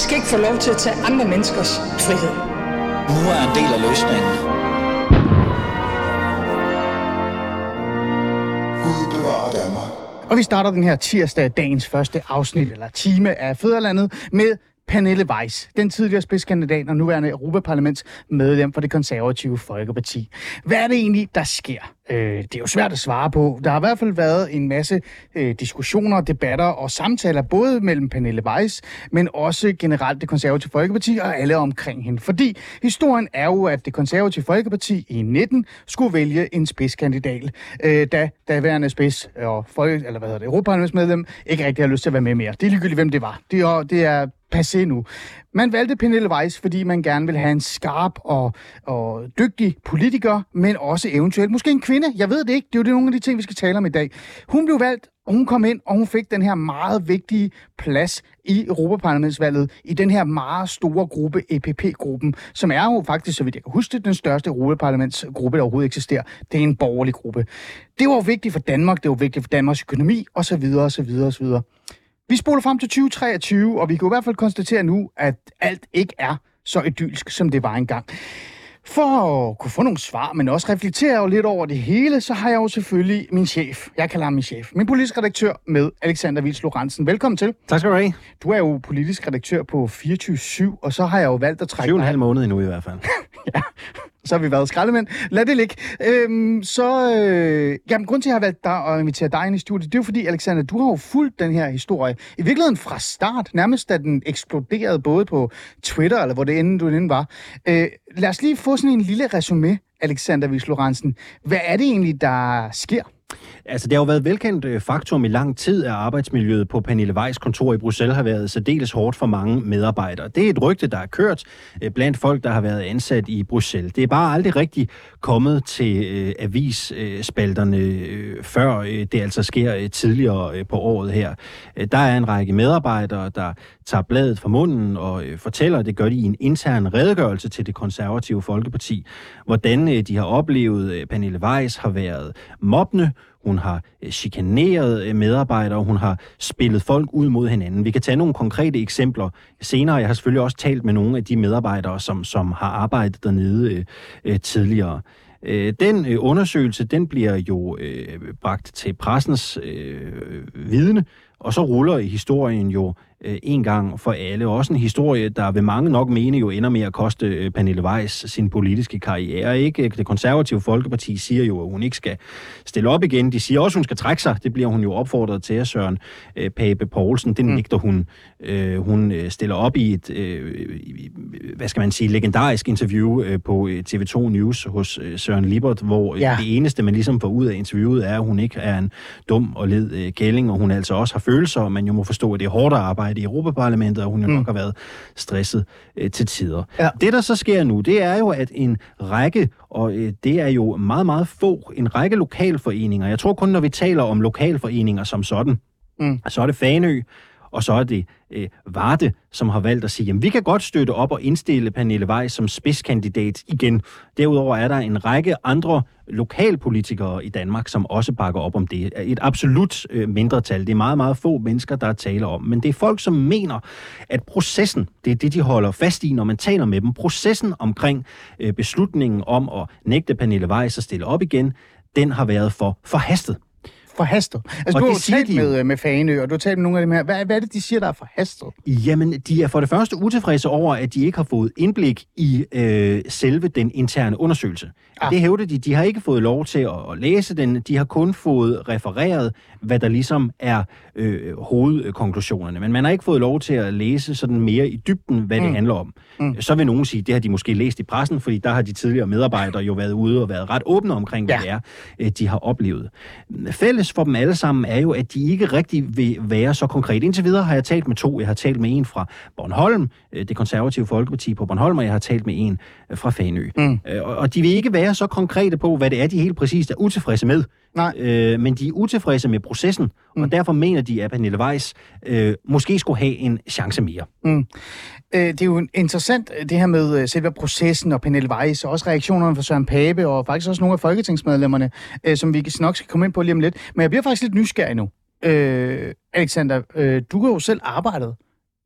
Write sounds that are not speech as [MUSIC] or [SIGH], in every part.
skal ikke få lov til at tage andre menneskers frihed. Nu er en del af løsningen. Gud bevarer Danmark. Og vi starter den her tirsdag, dagens første afsnit eller time af Fæderlandet med Pernille Weiss, den tidligere spidskandidat og nuværende Europaparlaments medlem for det konservative Folkeparti. Hvad er det egentlig, der sker? Øh, det er jo svært at svare på. Der har i hvert fald været en masse øh, diskussioner, debatter og samtaler, både mellem Pernille Weiss, men også generelt det konservative Folkeparti og alle omkring hende. Fordi historien er jo, at det konservative Folkeparti i 19 skulle vælge en spidskandidat, øh, da daværende spids og folk, eller hvad hedder det, Europaparlamentsmedlem ikke rigtig har lyst til at være med mere. Det er ligegyldigt, hvem det var. Det er, det er passé nu. Man valgte Pernille Weiss, fordi man gerne vil have en skarp og, og dygtig politiker, men også eventuelt måske en kvinde. Jeg ved det ikke. Det er jo det nogle af de ting, vi skal tale om i dag. Hun blev valgt, og hun kom ind, og hun fik den her meget vigtige plads i Europaparlamentsvalget, i den her meget store gruppe, EPP-gruppen, som er jo faktisk, så vidt jeg kan huske den største Europaparlamentsgruppe, der overhovedet eksisterer. Det er en borgerlig gruppe. Det var vigtigt for Danmark, det var vigtigt for Danmarks økonomi, osv., osv., osv. Vi spoler frem til 2023, og vi kan i hvert fald konstatere nu, at alt ikke er så idylsk, som det var engang. For at kunne få nogle svar, men også reflektere lidt over det hele, så har jeg jo selvfølgelig min chef. Jeg kalder ham min chef. Min politisk redaktør med Alexander Vils Lorentzen. Velkommen til. Tak skal du have. Du er jo politisk redaktør på 24-7, og så har jeg jo valgt at trække 7 en halv måned endnu i hvert fald. [LAUGHS] ja, så har vi været skraldemænd. Lad det ligge. Øhm, så, øh, jamen, grund til, at jeg har valgt dig og invitere dig ind i studiet, det er jo fordi, Alexander, du har jo fulgt den her historie. I virkeligheden fra start, nærmest da den eksploderede både på Twitter, eller hvor det end du end var. Øh, lad os lige få sådan en lille resume, Alexander Vislorensen. Lorentzen. Hvad er det egentlig, der sker? Altså, det har jo været velkendt øh, faktum i lang tid, at arbejdsmiljøet på Pernille Weiss kontor i Bruxelles har været særdeles hårdt for mange medarbejdere. Det er et rygte, der er kørt øh, blandt folk, der har været ansat i Bruxelles. Det er bare aldrig rigtig kommet til øh, avisspalterne, øh, før øh, det altså sker øh, tidligere øh, på året her. Øh, der er en række medarbejdere, der tager bladet fra munden og øh, fortæller, det gør de i en intern redegørelse til det konservative Folkeparti, hvordan øh, de har oplevet, at Pernille Weiss har været mobbende, hun har øh, chikaneret øh, medarbejdere, hun har spillet folk ud mod hinanden. Vi kan tage nogle konkrete eksempler senere. Jeg har selvfølgelig også talt med nogle af de medarbejdere, som, som har arbejdet dernede øh, øh, tidligere. Øh, den øh, undersøgelse, den bliver jo øh, bragt til pressens øh, vidne, og så ruller historien jo øh, en gang for alle. Også en historie, der ved mange nok mene jo ender med at koste øh, Pernille Weiss sin politiske karriere. Ikke? Det konservative Folkeparti siger jo, at hun ikke skal stille op igen. De siger også, at hun skal trække sig. Det bliver hun jo opfordret til at Søren øh, Pape Poulsen. Den mm. nægter hun. Øh, hun øh, stiller op i et, øh, hvad skal man sige, legendarisk interview øh, på øh, TV2 News hos øh, Søren Libert, hvor ja. det eneste, man ligesom får ud af interviewet, er, at hun ikke er en dum og led øh, gælling, og hun altså også har følelser, og man jo må forstå, at det er hårdt arbejde arbejde i Europaparlamentet, og hun jo mm. nok har været stresset øh, til tider. Ja. Det, der så sker nu, det er jo, at en række, og øh, det er jo meget, meget få, en række lokalforeninger, jeg tror kun, når vi taler om lokalforeninger som sådan, mm. så er det Fanø, og så er det øh, Varde, som har valgt at sige, jamen vi kan godt støtte op og indstille Pernille Vej som spidskandidat igen. Derudover er der en række andre lokalpolitikere i Danmark, som også bakker op om det. Et absolut øh, mindretal. Det er meget, meget få mennesker, der taler om. Men det er folk, som mener, at processen, det er det, de holder fast i, når man taler med dem. Processen omkring øh, beslutningen om at nægte Pernille Weiss at stille op igen, den har været for forhastet forhastet. Altså, og du har talt med, øh, med Faneø, og du har talt med nogle af dem her. Hvad, hvad er det, de siger, der er forhastet? Jamen, de er for det første utilfredse over, at de ikke har fået indblik i øh, selve den interne undersøgelse. Ah. Det hævder de. De har ikke fået lov til at, at læse den. De har kun fået refereret, hvad der ligesom er øh, hovedkonklusionerne. Men man har ikke fået lov til at læse sådan mere i dybden, hvad mm. det handler om. Mm. Så vil nogen sige, det har de måske læst i pressen, fordi der har de tidligere medarbejdere jo været ude og været ret åbne omkring, hvad ja. det er, øh, de har oplevet. Fælles for dem alle sammen er jo, at de ikke rigtig vil være så konkrete. Indtil videre har jeg talt med to. Jeg har talt med en fra Bornholm, øh, det konservative Folkeparti på Bornholm, og jeg har talt med en fra Fanø. Mm. Og de vil ikke være så konkrete på, hvad det er, de helt præcist er utilfredse med. Nej. Øh, men de er utilfredse med processen, mm. og derfor mener de, at Pernille Weiss øh, måske skulle have en chance mere. Mm. Øh, det er jo interessant, det her med øh, selve processen og Pernille Weiss, og også reaktionerne fra Søren Pape, og faktisk også nogle af folketingsmedlemmerne, øh, som vi nok skal komme ind på lige om lidt. Men jeg bliver faktisk lidt nysgerrig nu. Øh, Alexander, øh, du har jo selv arbejdet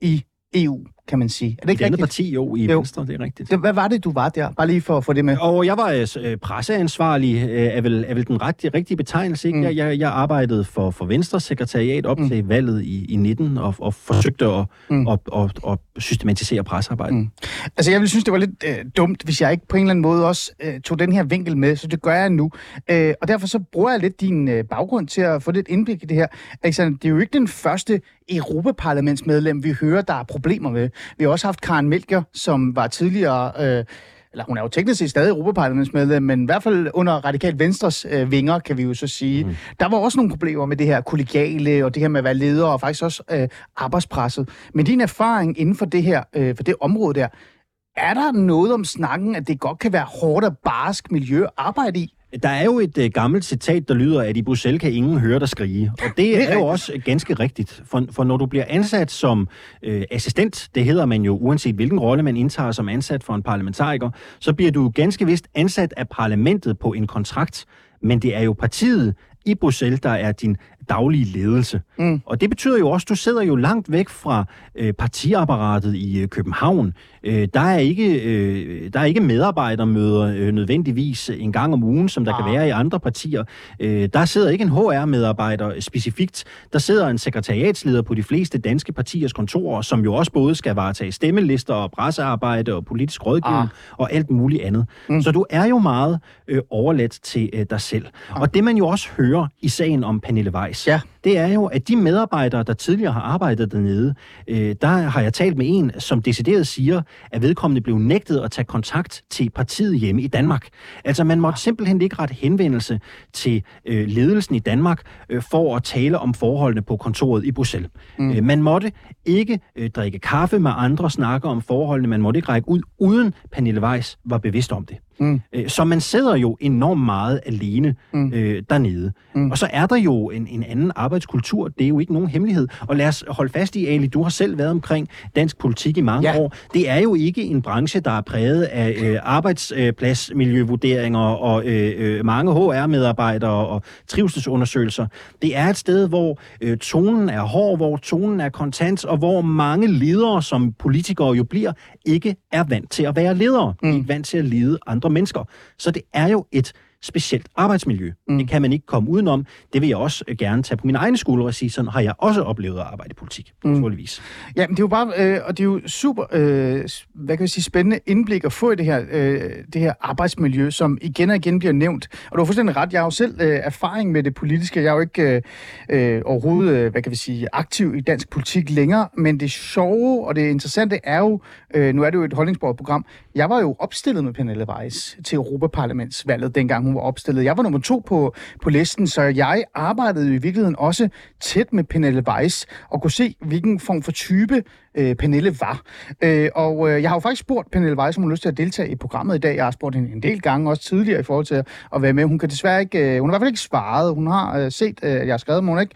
i EU kan man sige. Er det ikke rigtigt? parti, jo, i Jo. Venstre, det er rigtigt. Det, hvad var det, du var der? Bare lige for at få det med. Og jeg var øh, presseansvarlig, øh, er, vel, er vel den ret, rigtige betegnelse. Ikke? Mm. Jeg, jeg, jeg arbejdede for, for Venstres sekretariat op mm. til valget i, i 19 og, og forsøgte at, Mm. at, at, at systematisere pressearbejdet. Mm. Altså, jeg ville synes, det var lidt øh, dumt, hvis jeg ikke på en eller anden måde også øh, tog den her vinkel med, så det gør jeg nu. Øh, og derfor så bruger jeg lidt din øh, baggrund til at få lidt indblik i det her. Alexander, det er jo ikke den første Europaparlamentsmedlem, vi hører, der er problemer med. Vi har også haft Karen Melker, som var tidligere... Øh, eller hun er jo teknisk set stadig Europaparlamentsmedlem, men i hvert fald under Radikal Venstres øh, vinger, kan vi jo så sige. Mm. Der var også nogle problemer med det her kollegiale, og det her med at være leder, og faktisk også øh, arbejdspresset. Men din erfaring inden for det her, øh, for det område der, er der noget om snakken, at det godt kan være hårdt og barsk miljø at arbejde i? Der er jo et uh, gammelt citat, der lyder, at i Bruxelles kan ingen høre dig skrige. Og det, Det er er, jo også ganske rigtigt. For, for når du bliver ansat som øh, assistent, det hedder man jo uanset hvilken rolle man indtager som ansat for en parlamentariker, så bliver du ganske vist ansat af parlamentet på en kontrakt. Men det er jo partiet i Bruxelles, der er din daglige ledelse. Mm. Og det betyder jo også, at du sidder jo langt væk fra øh, partiapparatet i øh, København. Øh, der, er ikke, øh, der er ikke medarbejdermøder øh, nødvendigvis en gang om ugen, som der Ah. kan være i andre partier. Øh, der sidder ikke en HR-medarbejder specifikt. Der sidder en sekretariatsleder på de fleste danske partiers kontorer, som jo også både skal varetage stemmelister og pressearbejde og politisk rådgivning Ah. og alt muligt andet. Mm. Så du er jo meget øh, overladt til øh, dig selv. Og det man jo også hører i sagen om Pernille Weiss, Ja. Det er jo, at de medarbejdere, der tidligere har arbejdet dernede, øh, der har jeg talt med en, som decideret siger, at vedkommende blev nægtet at tage kontakt til partiet hjemme i Danmark. Altså man måtte simpelthen ikke rette henvendelse til øh, ledelsen i Danmark øh, for at tale om forholdene på kontoret i Bruxelles. Mm. Øh, man måtte ikke øh, drikke kaffe med andre, snakke om forholdene, man måtte ikke række ud, uden Pernille Weiss var bevidst om det. Mm. Øh, Så man sidder jo enormt meget alene Mm. øh, dernede. Mm. Og så er der jo en, en anden arbejdskultur. Det er jo ikke nogen hemmelighed. Og lad os holde fast i, Ali, du har selv været omkring dansk politik i mange Ja. år. Det er jo ikke en branche, der er præget af øh, arbejdspladsmiljøvurderinger og øh, øh, mange HR-medarbejdere og trivselsundersøgelser. Det er et sted, hvor øh, tonen er hård, hvor tonen er kontant, og hvor mange ledere, som politikere jo bliver, ikke er vant til at være ledere. Mm. De er ikke vant til at lede andre mennesker. Så det er jo et specielt arbejdsmiljø. Mm. Det kan man ikke komme udenom. Det vil jeg også øh, gerne tage på min egen skole og sige, sådan har jeg også oplevet at arbejde i politik, mm. naturligvis. Ja, men det er jo bare, øh, og det er jo super, øh, hvad kan vi sige, spændende indblik at få i det her, øh, det her arbejdsmiljø, som igen og igen bliver nævnt. Og du har fuldstændig ret, jeg har jo selv øh, erfaring med det politiske. Jeg er jo ikke øh, øh, overhovedet, øh, hvad kan vi sige, aktiv i dansk politik længere, men det sjove og det interessante er jo, øh, nu er det jo et holdningsbordet program, jeg var jo opstillet med Pernille Weiss til Europaparlamentsvalget, dengang hun var opstillet. Jeg var nummer to på, på listen, så jeg arbejdede i virkeligheden også tæt med Pernille Weiss, og kunne se, hvilken form for type øh, Pernille var. Øh, og øh, jeg har jo faktisk spurgt Pernille Weiss, om hun har lyst til at deltage i programmet i dag. Jeg har spurgt hende en del gange, også tidligere i forhold til at være med. Hun kan desværre ikke, øh, hun har i hvert fald ikke svaret. Hun har øh, set, øh, at jeg har skrevet, men hun ikke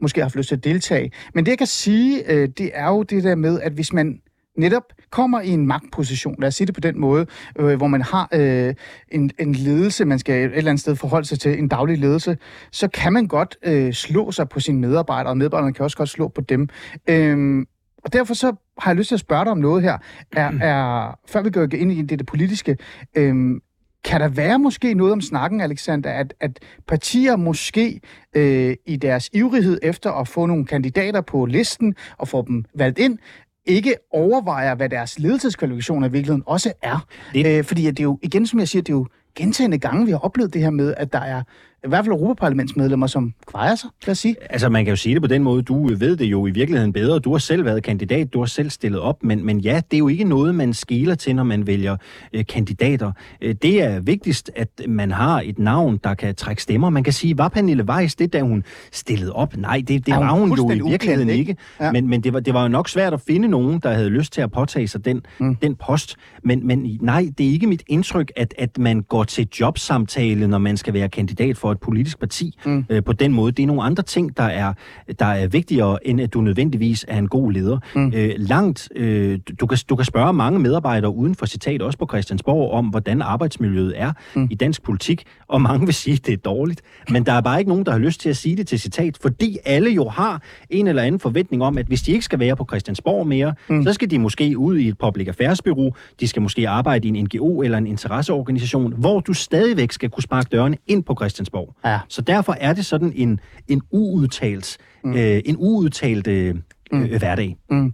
måske har haft lyst til at deltage. Men det, jeg kan sige, øh, det er jo det der med, at hvis man netop kommer i en magtposition, lad os sige det på den måde, øh, hvor man har øh, en, en ledelse, man skal et eller andet sted forholde sig til, en daglig ledelse, så kan man godt øh, slå sig på sine medarbejdere, og medarbejderne kan også godt slå på dem. Øhm, og derfor så har jeg lyst til at spørge dig om noget her. Er, er, før vi går ind i det, det politiske, øhm, kan der være måske noget om snakken, Alexander, at, at partier måske øh, i deres ivrighed efter at få nogle kandidater på listen og få dem valgt ind, ikke overvejer, hvad deres ledelseskvalifikationer i virkeligheden også er. Det- Øh, fordi at det er jo, igen som jeg siger, det er jo gentagende gange, vi har oplevet det her med, at der er i hvert fald Europaparlamentsmedlemmer, som kvejer sig, lad os sige. Altså, man kan jo sige det på den måde, du ved det jo i virkeligheden bedre. Du har selv været kandidat, du har selv stillet op, men, men ja, det er jo ikke noget, man skeler til, når man vælger øh, kandidater. Øh, det er vigtigst, at man har et navn, der kan trække stemmer. Man kan sige, var Pernille Weiss det, da hun stillede op? Nej, det, det Er hun var hun jo i virkeligheden ikke. ikke? Ja. Men, men det, var, det var jo nok svært at finde nogen, der havde lyst til at påtage sig den, mm. den post. Men, men nej, det er ikke mit indtryk, at, at man går til jobsamtale, når man skal være kandidat for et politisk parti mm. øh, på den måde. Det er nogle andre ting, der er, der er vigtigere, end at du nødvendigvis er en god leder. Mm. Øh, langt, øh, du, kan, du kan spørge mange medarbejdere uden for citat, også på Christiansborg, om hvordan arbejdsmiljøet er mm. i dansk politik, og mange vil sige, at det er dårligt. Men der er bare ikke nogen, der har lyst til at sige det til citat, fordi alle jo har en eller anden forventning om, at hvis de ikke skal være på Christiansborg mere, mm. så skal de måske ud i et public affairs bureau, de skal måske arbejde i en NGO eller en interesseorganisation, hvor du stadigvæk skal kunne sparke dørene ind på Christiansborg. Ja. Så derfor er det sådan en, en uudtalt, mm. øh, en uudtalt øh, mm. øh, hverdag. Mm.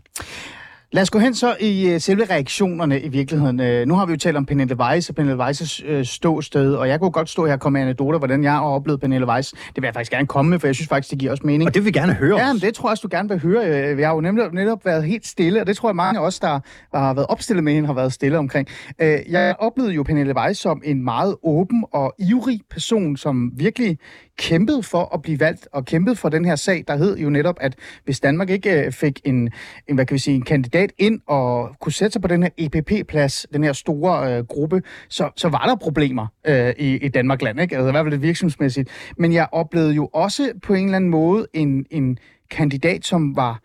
Lad os gå hen så i uh, selve reaktionerne i virkeligheden. Uh, nu har vi jo talt om Pernille Weiss og Pernille Weiss' uh, ståsted, og jeg kunne godt stå her og komme med anekdoter, hvordan jeg har oplevet Pernille Weiss. Det vil jeg faktisk gerne komme med, for jeg synes faktisk, det giver også mening. Og det vil vi gerne høre Ja, men det tror jeg også, du gerne vil høre. Vi har jo netop, netop været helt stille, og det tror jeg mange af os, der har været opstillet med hende, har været stille omkring. Uh, jeg oplevede jo Pernille Weiss som en meget åben og ivrig person, som virkelig kæmpede for at blive valgt, og kæmpede for den her sag, der hed jo netop, at hvis Danmark ikke øh, fik en, en, hvad kan vi sige, en kandidat ind og kunne sætte sig på den her EPP-plads, den her store øh, gruppe, så, så var der problemer øh, i, i Danmark land, ikke? Altså i hvert fald lidt virksomhedsmæssigt. Men jeg oplevede jo også på en eller anden måde en, en kandidat, som var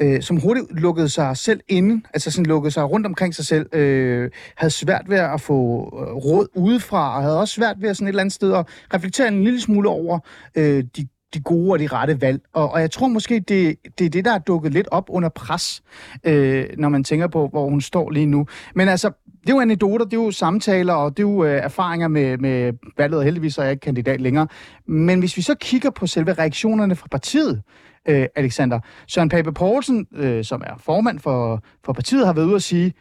øh, som hurtigt lukkede sig selv inde, altså sådan lukkede sig rundt omkring sig selv, øh, havde svært ved at få øh, råd udefra, og havde også svært ved at sådan et eller andet sted at reflektere en lille smule over øh, de de gode og de rette valg. Og, og jeg tror måske, det, det er det, der er dukket lidt op under pres, øh, når man tænker på, hvor hun står lige nu. Men altså, det er jo anekdoter, det er jo samtaler, og det er jo øh, erfaringer med, med valget, og heldigvis er jeg ikke kandidat længere. Men hvis vi så kigger på selve reaktionerne fra partiet, øh, Alexander. Søren Pape Poulsen, øh, som er formand for, for partiet, har været ude at sige,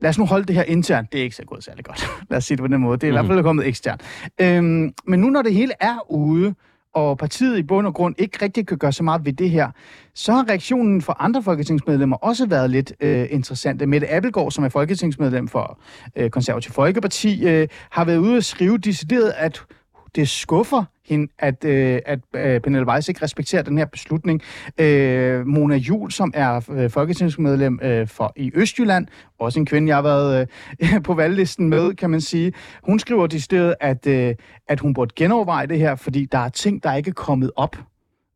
lad os nu holde det her internt. Det er ikke så gået særlig godt. [LAUGHS] lad os sige det på den måde. Det er i hvert fald mhm. kommet eksternt. Øhm, men nu når det hele er ude, og partiet i bund og grund ikke rigtig kan gøre så meget ved det her, så har reaktionen fra andre folketingsmedlemmer også været lidt øh, interessant. Mette Appelgaard, som er folketingsmedlem for øh, Konservativ Folkeparti, øh, har været ude og skrive decideret, at det skuffer hende, at, øh, at øh, Pernille Weiss ikke respekterer den her beslutning. Øh, Mona Jul, som er øh, folketingsmedlem øh, for i Østjylland, også en kvinde, jeg har været øh, [LAUGHS] på valglisten med, kan man sige, hun skriver til stedet, at, øh, at hun burde genoverveje det her, fordi der er ting, der ikke er kommet op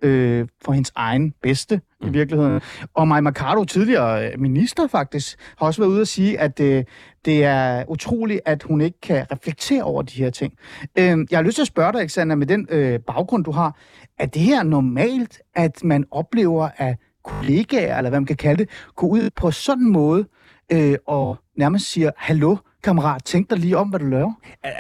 øh, for hendes egen bedste mm. i virkeligheden. Og Maja Mercado, tidligere øh, minister faktisk, har også været ude at sige, at øh, det er utroligt, at hun ikke kan reflektere over de her ting. Øh, jeg har lyst til at spørge dig, Alexander, med den øh, baggrund, du har. Er det her normalt, at man oplever, at kollegaer, eller hvad man kan kalde det, går ud på sådan en måde øh, og nærmest siger, hallo, kammerat, tænk dig lige om, hvad du laver.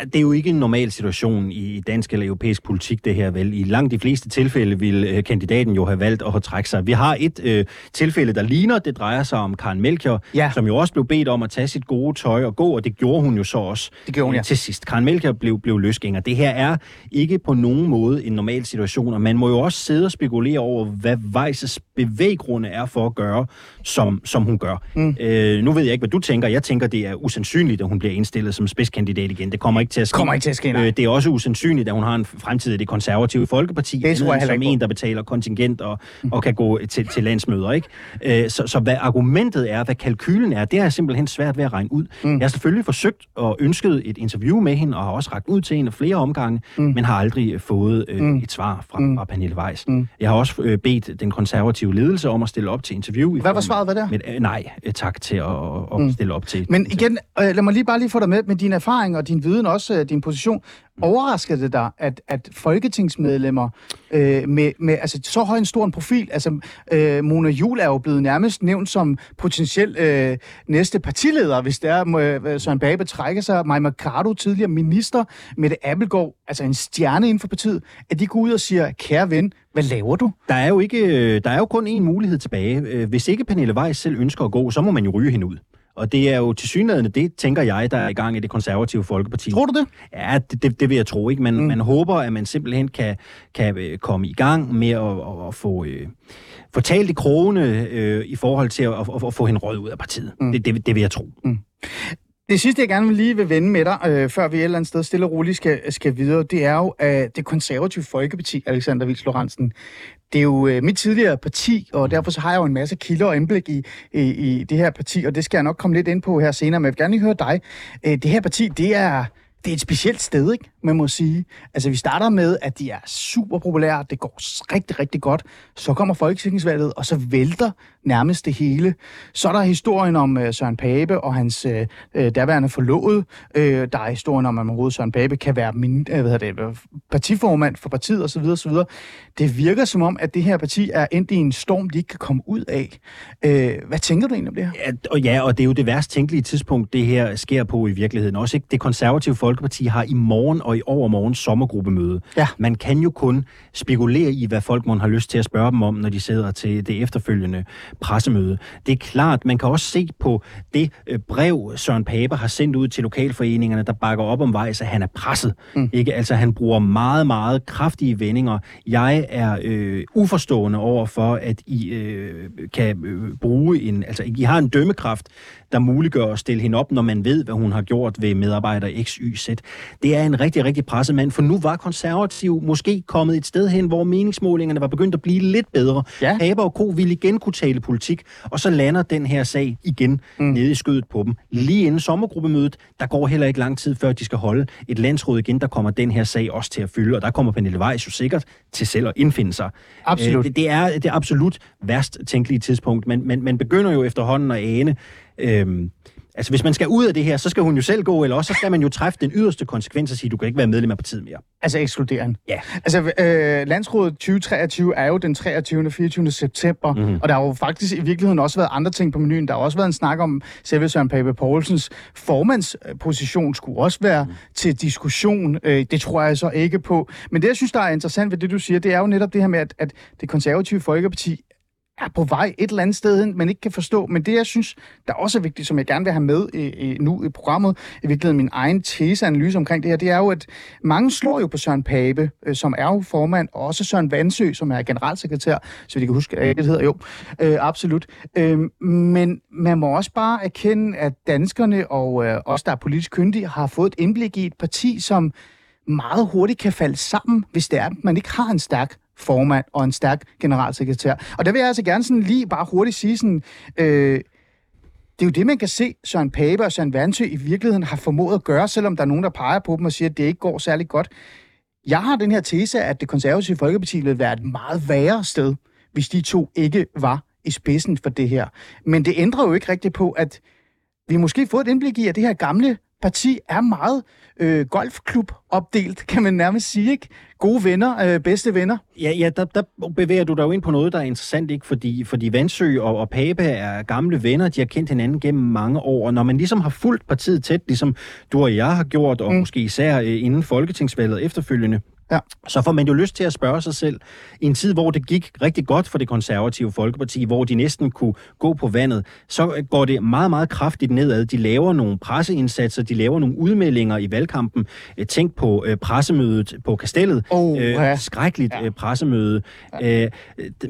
Det er jo ikke en normal situation i dansk eller europæisk politik, det her vel. I langt de fleste tilfælde vil øh, kandidaten jo have valgt at trække sig. Vi har et øh, tilfælde, der ligner. Det drejer sig om Karen Melchior, ja. som jo også blev bedt om at tage sit gode tøj og gå, og det gjorde hun jo så også det gjorde hun, ja. til sidst. Karen Melchior blev, blev løsgænger. Det her er ikke på nogen måde en normal situation, og man må jo også sidde og spekulere over, hvad Weisses bevæggrunde er for at gøre, som, som hun gør. Mm. Øh, nu ved jeg ikke, hvad du tænker. Jeg tænker, det er usandsynligt, at hun bliver indstillet som spidskandidat igen. Det kommer ikke til at ske. Kommer ikke til at ske, nej. øh, Det er også usandsynligt, at hun har en fremtid i det konservative folkeparti. Det tror jeg som en, der betaler kontingent og, mm. og kan gå til, til landsmøder. Ikke? Øh, så, så hvad argumentet er, hvad kalkylen er, det er simpelthen svært ved at regne ud. Mm. Jeg har selvfølgelig forsøgt og ønsket et interview med hende, og har også ragt ud til hende flere omgange, mm. men har aldrig fået øh, mm. et svar fra, mm. fra Pernille Weiss. Mm. Jeg har også øh, bedt den konservative ledelse om at stille op til interview. Hvad var svaret, hvad der? Med, øh, nej, øh, tak til at, at mm. stille op til. Men igen, øh, lad mig lige bare lige få dig med, med din erfaring og din viden, også øh, din position. Mm. Overraskede det dig, at, at folketingsmedlemmer øh, med, med altså, så høj en stor en profil, altså øh, Mona Jul er jo blevet nærmest nævnt som potentiel øh, næste partileder, hvis der er, øh, Søren Babe trækker sig, Maja Mercado, tidligere minister, Mette Appelgaard, altså en stjerne inden for partiet, at de går ud og siger, kære ven, hvad laver du? Der er jo, ikke, øh, der er jo kun én mulighed tilbage. Øh, hvis ikke Pernille Weiss selv ønsker at gå, så må man jo ryge hende ud. Og det er jo til synligheden det, tænker jeg, der er i gang i det konservative folkeparti. Tror du det? Ja, det, det, det vil jeg tro. ikke. Man, mm. man håber, at man simpelthen kan, kan øh, komme i gang med at, at, at få... Øh, få talt i krone øh, i forhold til at, at, at få hende råd ud af partiet. Mm. Det, det, det vil jeg tro. Mm. Det sidste, jeg gerne vil lige vil vende med dig, øh, før vi et eller andet sted stille og roligt skal, skal videre, det er jo, øh, det konservative Folkeparti, Alexander Vils Lorentzen, det er jo øh, mit tidligere parti, og derfor så har jeg jo en masse kilder og indblik i, i, i det her parti, og det skal jeg nok komme lidt ind på her senere, men jeg vil gerne lige høre dig. Øh, det her parti, det er det er et specielt sted, ikke? man må sige. Altså, vi starter med, at de er super populære, det går rigtig, rigtig godt. Så kommer folketingsvalget, og så vælter nærmest det hele. Så er der historien om uh, Søren Pape og hans øh, øh, uh, derværende forlovede. Uh, der er historien om, at man Søren Pape kan være min, uh, hvad det, partiformand for partiet osv. osv. Det virker som om, at det her parti er endt i en storm, de ikke kan komme ud af. Uh, hvad tænker du egentlig om det her? Ja, og ja, og det er jo det værst tænkelige tidspunkt, det her sker på i virkeligheden. Også ikke det konservative folk Folkeparti har i morgen og i overmorgen sommergruppemøde. Ja. Man kan jo kun spekulere i, hvad folk har lyst til at spørge dem om, når de sidder til det efterfølgende pressemøde. Det er klart, man kan også se på det øh, brev, Søren Pape har sendt ud til lokalforeningerne, der bakker op om Vejs, at han er presset. Mm. Ikke? Altså, han bruger meget, meget kraftige vendinger. Jeg er øh, uforstående over for, at I øh, kan øh, bruge en... Altså, I har en dømmekraft, der muliggør at stille hende op, når man ved, hvad hun har gjort ved medarbejder X, Y, Z. Det er en rigtig, rigtig pressemand, for nu var konservativ måske kommet et sted hen, hvor meningsmålingerne var begyndt at blive lidt bedre. Ja. Haber og Co. ville igen kunne tale politik, og så lander den her sag igen mm. nede i skødet på dem. Lige inden sommergruppemødet, der går heller ikke lang tid, før de skal holde et landsråd igen, der kommer den her sag også til at fylde, og der kommer Pernille Weiss jo sikkert til selv at indfinde sig. Absolut. Øh, det, det, er det er absolut værst tænkelige tidspunkt, men men man begynder jo efterhånden at ane, Øhm, altså, hvis man skal ud af det her, så skal hun jo selv gå, eller også så skal man jo træffe den yderste konsekvens og sige, du kan ikke være medlem af partiet mere. Altså ekskludere Ja. Altså, øh, landsrådet 2023 er jo den 23. og 24. september, mm-hmm. og der har jo faktisk i virkeligheden også været andre ting på menuen. Der har også været en snak om selve Søren Pape Poulsens formandsposition skulle også være mm. til diskussion. Øh, det tror jeg så ikke på. Men det, jeg synes, der er interessant ved det, du siger, det er jo netop det her med, at, at det konservative Folkeparti er på vej et eller andet sted hen, man ikke kan forstå. Men det, jeg synes, der også er vigtigt, som jeg gerne vil have med øh, øh nu i programmet, i virkeligheden min egen teseanalyse omkring det her, det er jo, at mange slår jo på Søren Pape, øh, som er jo formand, og også Søren Vandsø, som er generalsekretær, så vi kan huske, at det hedder jo, øh, absolut. Øh, men man må også bare erkende, at danskerne og øh, os, der er politisk kyndige, har fået et indblik i et parti, som meget hurtigt kan falde sammen, hvis det er, at man ikke har en stærk formand og en stærk generalsekretær. Og der vil jeg altså gerne sådan lige bare hurtigt sige sådan, øh, det er jo det, man kan se, Søren Pape og Søren Vandsø i virkeligheden har formået at gøre, selvom der er nogen, der peger på dem og siger, at det ikke går særlig godt. Jeg har den her tese, at det konservative Folkeparti ville være et meget værre sted, hvis de to ikke var i spidsen for det her. Men det ændrer jo ikke rigtigt på, at vi måske får et indblik i, at det her gamle parti er meget øh, golfklub opdelt, kan man nærmest sige, ikke? Gode venner, øh, bedste venner. Ja, ja der, der bevæger du dig jo ind på noget, der er interessant, ikke? Fordi, fordi Vandsø og, og Pape er gamle venner, de har kendt hinanden gennem mange år, og når man ligesom har fulgt partiet tæt, ligesom du og jeg har gjort, og mm. måske især øh, inden folketingsvalget efterfølgende, Ja. Så får man jo lyst til at spørge sig selv, i en tid, hvor det gik rigtig godt for det konservative Folkeparti, hvor de næsten kunne gå på vandet, så går det meget, meget kraftigt nedad. De laver nogle presseindsatser, de laver nogle udmeldinger i valgkampen. Øh, tænk på øh, pressemødet på Kastellet. Oh, øh, ja. Skrækkeligt Ja. øh, pressemøde. Ja. Øh,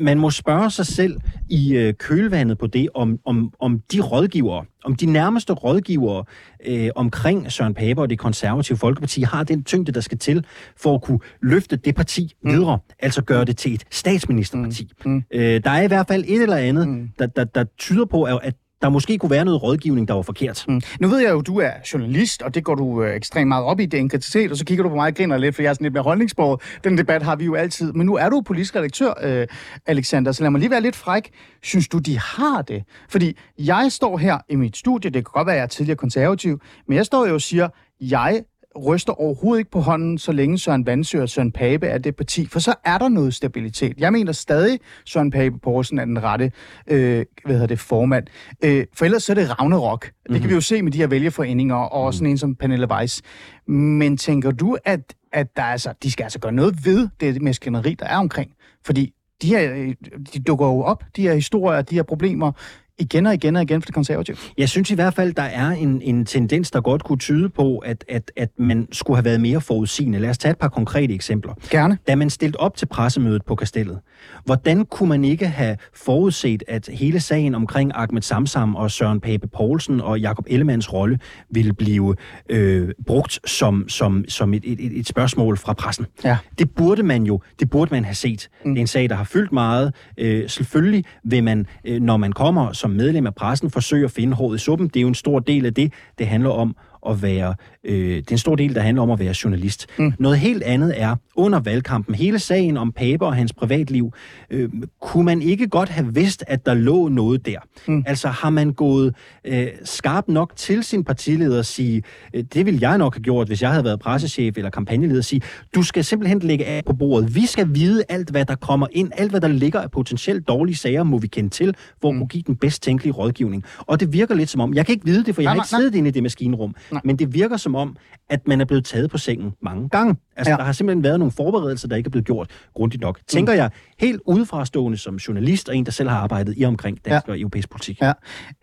man må spørge sig selv i øh, kølvandet på det, om, om, om de rådgivere, om de nærmeste rådgivere øh, omkring Søren Pape og det konservative Folkeparti har den tyngde, der skal til for at kunne løfte det parti mm. videre, altså gøre det til et statsministerparti. Mm. Mm. Øh, der er i hvert fald et eller andet, Mm. der, der, der tyder på, at, at der måske kunne være noget rådgivning, der var forkert. Mm. Nu ved jeg jo, at du er journalist, og det går du øh, ekstremt meget op i, det er og så kigger du på mig og griner lidt, for jeg er sådan lidt mere holdningsbordet. Den debat har vi jo altid. Men nu er du politisk redaktør, øh, Alexander, så lad mig lige være lidt fræk. Synes du, de har det? Fordi jeg står her i mit studie, det kan godt være, at jeg er tidligere konservativ, men jeg står jo og siger, jeg ryster overhovedet ikke på hånden, så længe Søren Vandsø og Søren Pape er det parti, for så er der noget stabilitet. Jeg mener stadig, Søren Pape Poulsen er den rette øh, hvad hedder det, formand. Øh, for ellers så er det Ragnarok. Det Mhm. kan vi jo se med de her vælgerforeninger, og også sådan en som Pernille Weiss. Men tænker du, at, at der altså, de skal altså gøre noget ved det maskineri, der er omkring? Fordi de her, øh, de dukker jo op, de her historier, de her problemer, igen og igen og igen for det konservative. Jeg synes i hvert fald, der er en, en tendens, der godt kunne tyde på, at, at, at man skulle have været mere forudsigende. Lad os tage et par konkrete eksempler. Gerne. Da man stillede op til pressemødet på Kastellet, hvordan kunne man ikke have forudset, at hele sagen omkring Ahmed Samsam og Søren Pape Poulsen og Jakob Ellemanns rolle ville blive øh, brugt som, som, som et, et, et spørgsmål fra pressen? Ja. Det burde man jo, det burde man have set. Mm. Det er en sag, der har fyldt meget. Øh, selvfølgelig vil man, øh, når man kommer som medlem af pressen, forsøge at finde håret i suppen. Det er jo en stor del af det, det handler om at være, øh, det er en stor del, der handler om at være journalist. Mm. Noget helt andet er, under valgkampen, hele sagen om Pape og hans privatliv, øh, kunne man ikke godt have vidst, at der lå noget der? Mm. Altså har man gået øh, skarp nok til sin partileder og sige, øh, det ville jeg nok have gjort, hvis jeg havde været pressechef eller kampagneleder, sige, du skal simpelthen lægge af på bordet. Vi skal vide alt, hvad der kommer ind, alt, hvad der ligger af potentielt dårlige sager, må vi kende til, at mm. kunne give den bedst tænkelige rådgivning. Og det virker lidt som om, jeg kan ikke vide det, for jeg Nej, har nej, ikke siddet inde i det maskinrum, Nej. men det virker som om, at man er blevet taget på sengen mange gange. Altså, Ja. der har simpelthen været nogle forberedelser, der ikke er blevet gjort grundigt nok. Tænker jeg helt udefrastående som journalist og en, der selv har arbejdet i omkring dansk ja. og europæisk politik. Ja.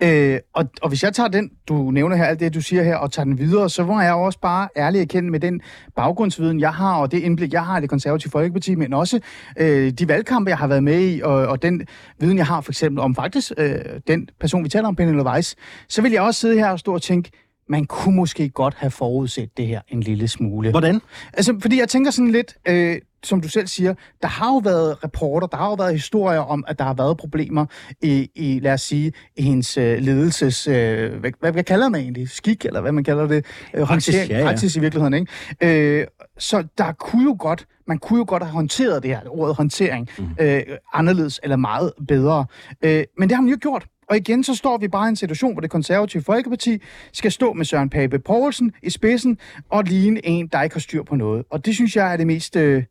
Øh, og, og hvis jeg tager den, du nævner her, alt det, du siger her, og tager den videre, så må jeg også bare ærligt erkende med den baggrundsviden, jeg har, og det indblik, jeg har i det konservative Folkeparti, men også øh, de valgkampe, jeg har været med i, og, og den viden, jeg har for eksempel om faktisk øh, den person, vi taler om, Pernille Weiss, så vil jeg også sidde her og stå og tænke, man kunne måske godt have forudset det her en lille smule. Hvordan? Altså, fordi jeg tænker sådan lidt, øh, som du selv siger, der har jo været rapporter, der har jo været historier om, at der har været problemer i, i lad os sige, i hendes øh, ledelses, øh, hvad, hvad, hvad kalder man egentlig? Skik, eller hvad man kalder det? Øh, håndtering- ja, ja. Praksis i virkeligheden, ikke? Øh, så der kunne jo godt, man kunne jo godt have håndteret det her, ordet håndtering, mm. øh, anderledes eller meget bedre. Øh, men det har man jo gjort. Og igen, så står vi bare i en situation, hvor det konservative Folkeparti skal stå med Søren Pape Poulsen i spidsen og ligne en, der ikke har styr på noget. Og det synes jeg er det mest øh,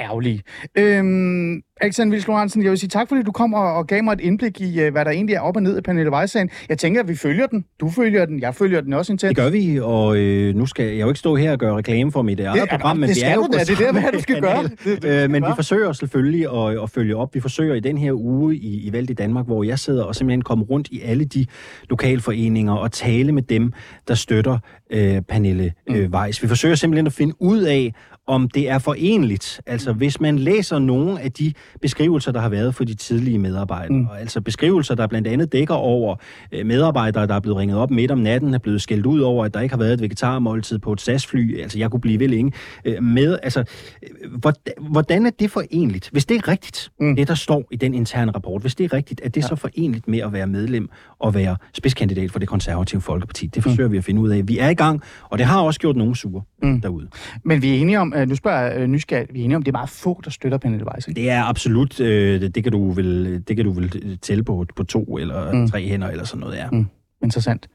ærgerlige. Øhm, Alexander Vils Lorentzen, jeg vil sige tak, fordi du kom og, og gav mig et indblik i, øh, hvad der egentlig er op og ned af Pernille Weiss-sagen. Jeg tænker, at vi følger den. Du følger den. Jeg følger den også intens. Det gør vi, og øh, nu skal jeg jo ikke stå her og gøre reklame for mit eget Det- program, men det skal er jo Det er det, samme hvad du skal gøre. Det det, Øh, men vi forsøger selvfølgelig at, at følge op. Vi forsøger i den her uge i, i Valgt i Danmark, hvor jeg sidder og simpelthen kommer rundt i alle de lokalforeninger og tale med dem, der støtter øh, Pernille øh, Weiss. Vi forsøger simpelthen at finde ud af, om det er forenligt. Altså, hvis man læser nogle af de beskrivelser, der har været for de tidlige medarbejdere, mm. altså beskrivelser, der blandt andet dækker over øh, medarbejdere, der er blevet ringet op midt om natten, er blevet skældt ud over, at der ikke har været et vegetarmåltid på et SAS-fly. Altså, jeg kunne blive ved længe. Øh, med, altså, øh, hvordan, hvordan er det forenligt? Hvis det er rigtigt, mm. det der står i den interne rapport, hvis det er rigtigt, er det ja. så forenligt med at være medlem og være spidskandidat for det konservative Folkeparti? Det forsøger mm. vi at finde ud af. Vi er i gang, og det har også gjort nogle sure mm. derude. Men vi er enige om, øh, nu spørger øh, nysgerrigt, vi er enige om, det er meget få, der støtter Pernille Weiss. Ikke? Det er absolut, øh, det, det, kan du vel, det kan du vel tælle på, på to eller mm. tre hænder eller sådan noget, ja. Mm. Interessant.